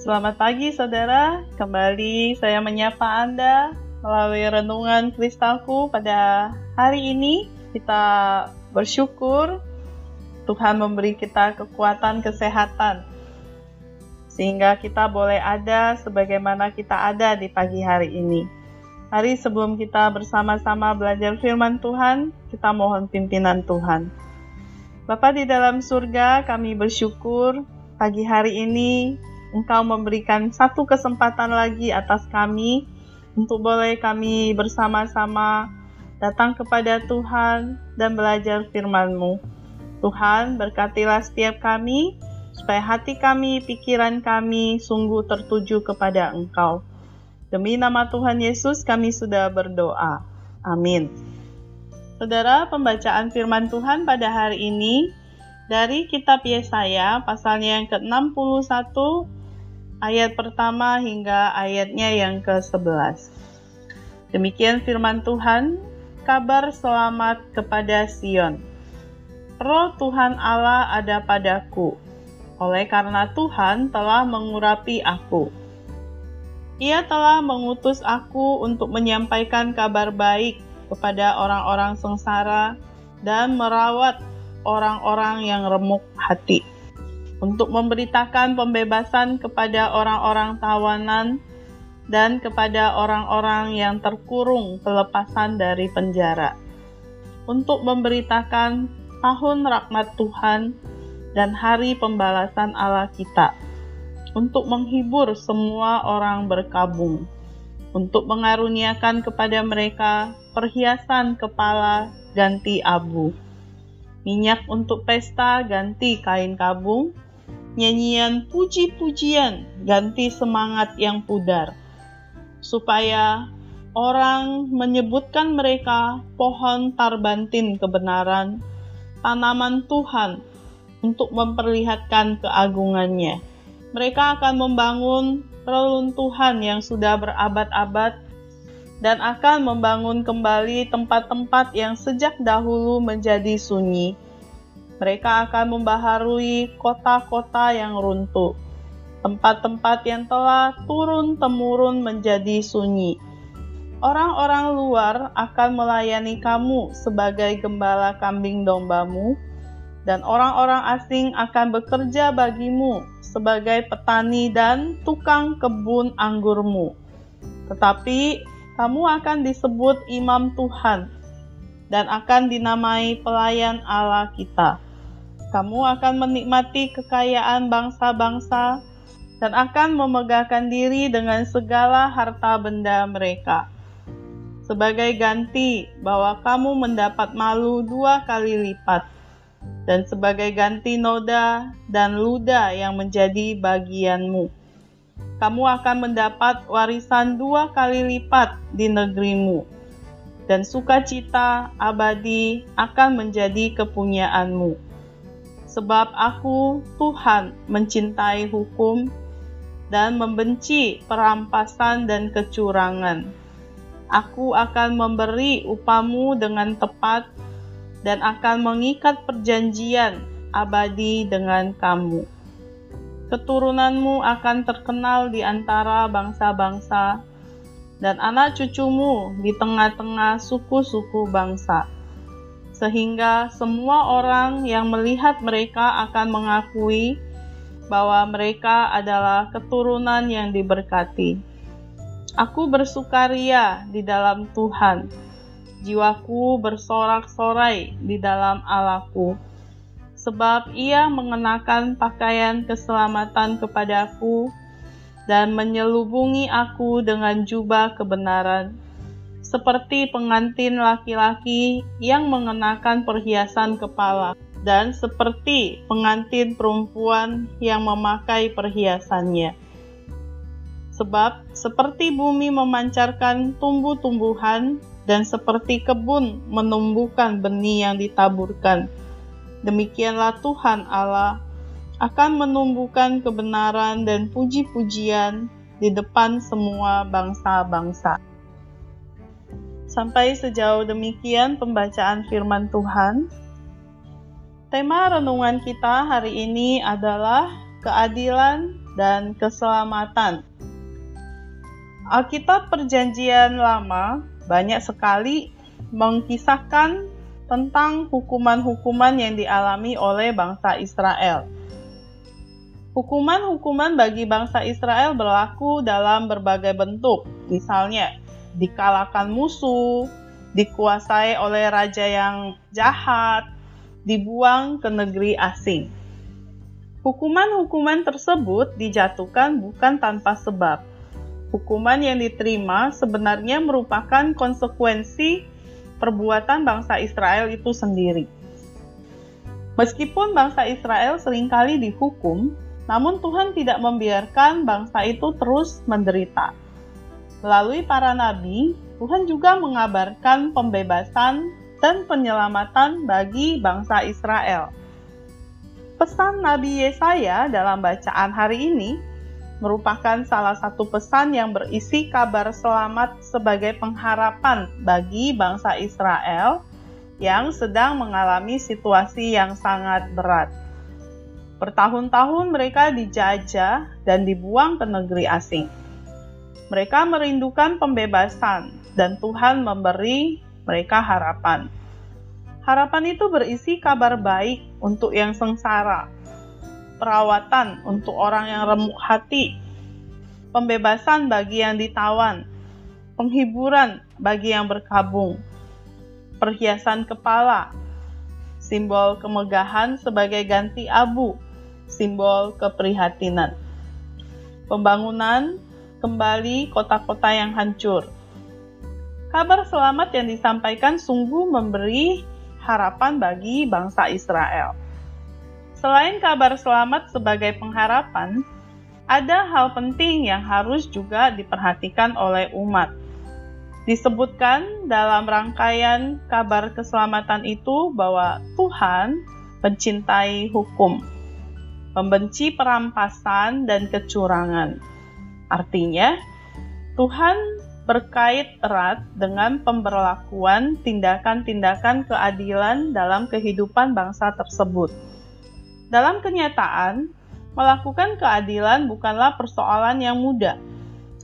Selamat pagi saudara, kembali saya menyapa Anda melalui renungan kristalku pada hari ini. Kita bersyukur Tuhan memberi kita kekuatan kesehatan sehingga kita boleh ada sebagaimana kita ada di pagi hari ini. Hari sebelum kita bersama-sama belajar firman Tuhan, kita mohon pimpinan Tuhan. Bapa di dalam surga, kami bersyukur pagi hari ini Engkau memberikan satu kesempatan lagi atas kami untuk boleh kami bersama-sama datang kepada Tuhan dan belajar firman-Mu. Tuhan, berkatilah setiap kami, supaya hati kami, pikiran kami sungguh tertuju kepada Engkau. Demi nama Tuhan Yesus kami sudah berdoa. Amin. Saudara, pembacaan firman Tuhan pada hari ini dari kitab Yesaya pasalnya yang ke-61 ayat pertama hingga ayatnya yang ke-11. Demikian firman Tuhan, kabar selamat kepada Sion. Roh Tuhan Allah ada padaku, oleh karena Tuhan telah mengurapi aku. Ia telah mengutus aku untuk menyampaikan kabar baik kepada orang-orang sengsara dan merawat orang-orang yang remuk hati untuk memberitakan pembebasan kepada orang-orang tawanan dan kepada orang-orang yang terkurung pelepasan dari penjara, untuk memberitakan tahun rahmat Tuhan dan hari pembalasan Allah kita, untuk menghibur semua orang berkabung, untuk mengaruniakan kepada mereka perhiasan kepala ganti abu, minyak untuk pesta ganti kain kabung, nyanyian puji-pujian ganti semangat yang pudar, supaya orang menyebutkan mereka pohon tarbantin kebenaran, tanaman Tuhan untuk memperlihatkan keagungannya. Mereka akan membangun reluntuhan yang sudah berabad-abad dan akan membangun kembali tempat-tempat yang sejak dahulu menjadi sunyi mereka akan membaharui kota-kota yang runtuh, tempat-tempat yang telah turun-temurun menjadi sunyi. Orang-orang luar akan melayani kamu sebagai gembala kambing dombamu, dan orang-orang asing akan bekerja bagimu sebagai petani dan tukang kebun anggurmu. Tetapi kamu akan disebut imam Tuhan dan akan dinamai pelayan Allah kita kamu akan menikmati kekayaan bangsa-bangsa dan akan memegahkan diri dengan segala harta benda mereka. Sebagai ganti bahwa kamu mendapat malu dua kali lipat, dan sebagai ganti noda dan luda yang menjadi bagianmu. Kamu akan mendapat warisan dua kali lipat di negerimu, dan sukacita abadi akan menjadi kepunyaanmu sebab aku, Tuhan, mencintai hukum dan membenci perampasan dan kecurangan. Aku akan memberi upamu dengan tepat dan akan mengikat perjanjian abadi dengan kamu. Keturunanmu akan terkenal di antara bangsa-bangsa, dan anak cucumu di tengah-tengah suku-suku bangsa sehingga semua orang yang melihat mereka akan mengakui bahwa mereka adalah keturunan yang diberkati. Aku bersukaria di dalam Tuhan, jiwaku bersorak-sorai di dalam Allahku, sebab Ia mengenakan pakaian keselamatan kepadaku dan menyelubungi aku dengan jubah kebenaran seperti pengantin laki-laki yang mengenakan perhiasan kepala, dan seperti pengantin perempuan yang memakai perhiasannya. Sebab seperti bumi memancarkan tumbuh-tumbuhan dan seperti kebun menumbuhkan benih yang ditaburkan, demikianlah Tuhan Allah akan menumbuhkan kebenaran dan puji-pujian di depan semua bangsa-bangsa. Sampai sejauh demikian pembacaan firman Tuhan. Tema renungan kita hari ini adalah keadilan dan keselamatan. Alkitab Perjanjian Lama banyak sekali mengkisahkan tentang hukuman-hukuman yang dialami oleh bangsa Israel. Hukuman-hukuman bagi bangsa Israel berlaku dalam berbagai bentuk, misalnya dikalahkan musuh, dikuasai oleh raja yang jahat, dibuang ke negeri asing. Hukuman-hukuman tersebut dijatuhkan bukan tanpa sebab, hukuman yang diterima sebenarnya merupakan konsekuensi perbuatan bangsa Israel itu sendiri. Meskipun bangsa Israel sering kali dihukum, namun Tuhan tidak membiarkan bangsa itu terus menderita. Melalui para nabi, Tuhan juga mengabarkan pembebasan dan penyelamatan bagi bangsa Israel. Pesan Nabi Yesaya dalam bacaan hari ini merupakan salah satu pesan yang berisi kabar selamat sebagai pengharapan bagi bangsa Israel yang sedang mengalami situasi yang sangat berat. Bertahun-tahun mereka dijajah dan dibuang ke negeri asing. Mereka merindukan pembebasan, dan Tuhan memberi mereka harapan. Harapan itu berisi kabar baik untuk yang sengsara, perawatan untuk orang yang remuk hati, pembebasan bagi yang ditawan, penghiburan bagi yang berkabung, perhiasan kepala, simbol kemegahan sebagai ganti abu, simbol keprihatinan. Pembangunan kembali kota-kota yang hancur. Kabar selamat yang disampaikan sungguh memberi harapan bagi bangsa Israel. Selain kabar selamat sebagai pengharapan, ada hal penting yang harus juga diperhatikan oleh umat. Disebutkan dalam rangkaian kabar keselamatan itu bahwa Tuhan mencintai hukum, membenci perampasan dan kecurangan. Artinya, Tuhan berkait erat dengan pemberlakuan tindakan-tindakan keadilan dalam kehidupan bangsa tersebut dalam kenyataan, melakukan keadilan bukanlah persoalan yang mudah,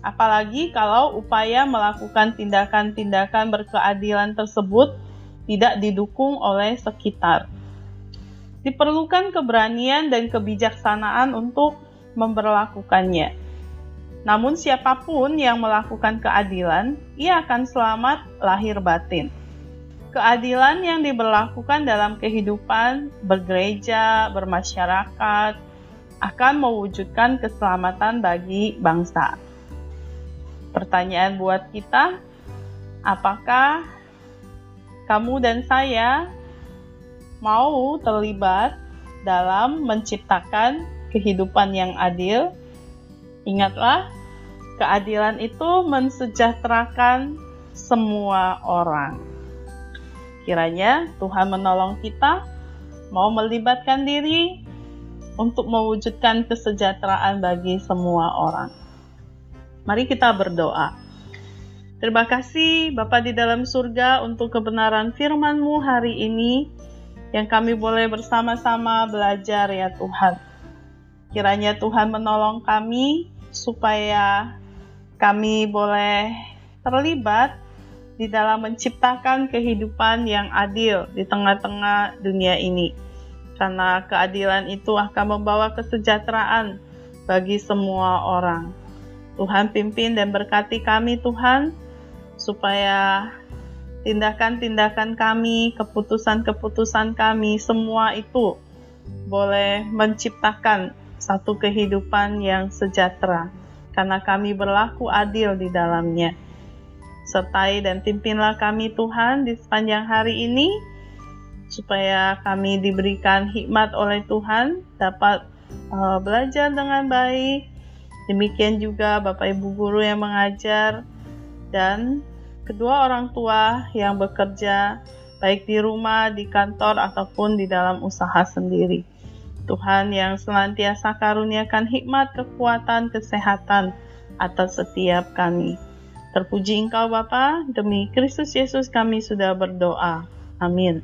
apalagi kalau upaya melakukan tindakan-tindakan berkeadilan tersebut tidak didukung oleh sekitar. Diperlukan keberanian dan kebijaksanaan untuk memperlakukannya. Namun, siapa pun yang melakukan keadilan, ia akan selamat lahir batin keadilan yang diberlakukan dalam kehidupan bergereja, bermasyarakat, akan mewujudkan keselamatan bagi bangsa. Pertanyaan buat kita, apakah kamu dan saya mau terlibat dalam menciptakan kehidupan yang adil? Ingatlah, keadilan itu mensejahterakan semua orang. Kiranya Tuhan menolong kita mau melibatkan diri untuk mewujudkan kesejahteraan bagi semua orang. Mari kita berdoa. Terima kasih Bapa di dalam surga untuk kebenaran firman-Mu hari ini yang kami boleh bersama-sama belajar ya Tuhan. Kiranya Tuhan menolong kami supaya kami boleh terlibat di dalam menciptakan kehidupan yang adil di tengah-tengah dunia ini. Karena keadilan itu akan membawa kesejahteraan bagi semua orang. Tuhan pimpin dan berkati kami Tuhan, supaya tindakan-tindakan kami, keputusan-keputusan kami, semua itu boleh menciptakan satu kehidupan yang sejahtera, karena kami berlaku adil di dalamnya. Sertai dan pimpinlah kami Tuhan di sepanjang hari ini, supaya kami diberikan hikmat oleh Tuhan, dapat uh, belajar dengan baik. Demikian juga Bapak Ibu guru yang mengajar dan kedua orang tua yang bekerja baik di rumah, di kantor ataupun di dalam usaha sendiri. Tuhan yang senantiasa karuniakan hikmat, kekuatan, kesehatan atas setiap kami. Terpuji Engkau Bapa, demi Kristus Yesus kami sudah berdoa. Amin.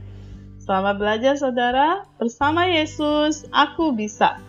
Selamat belajar saudara, bersama Yesus aku bisa.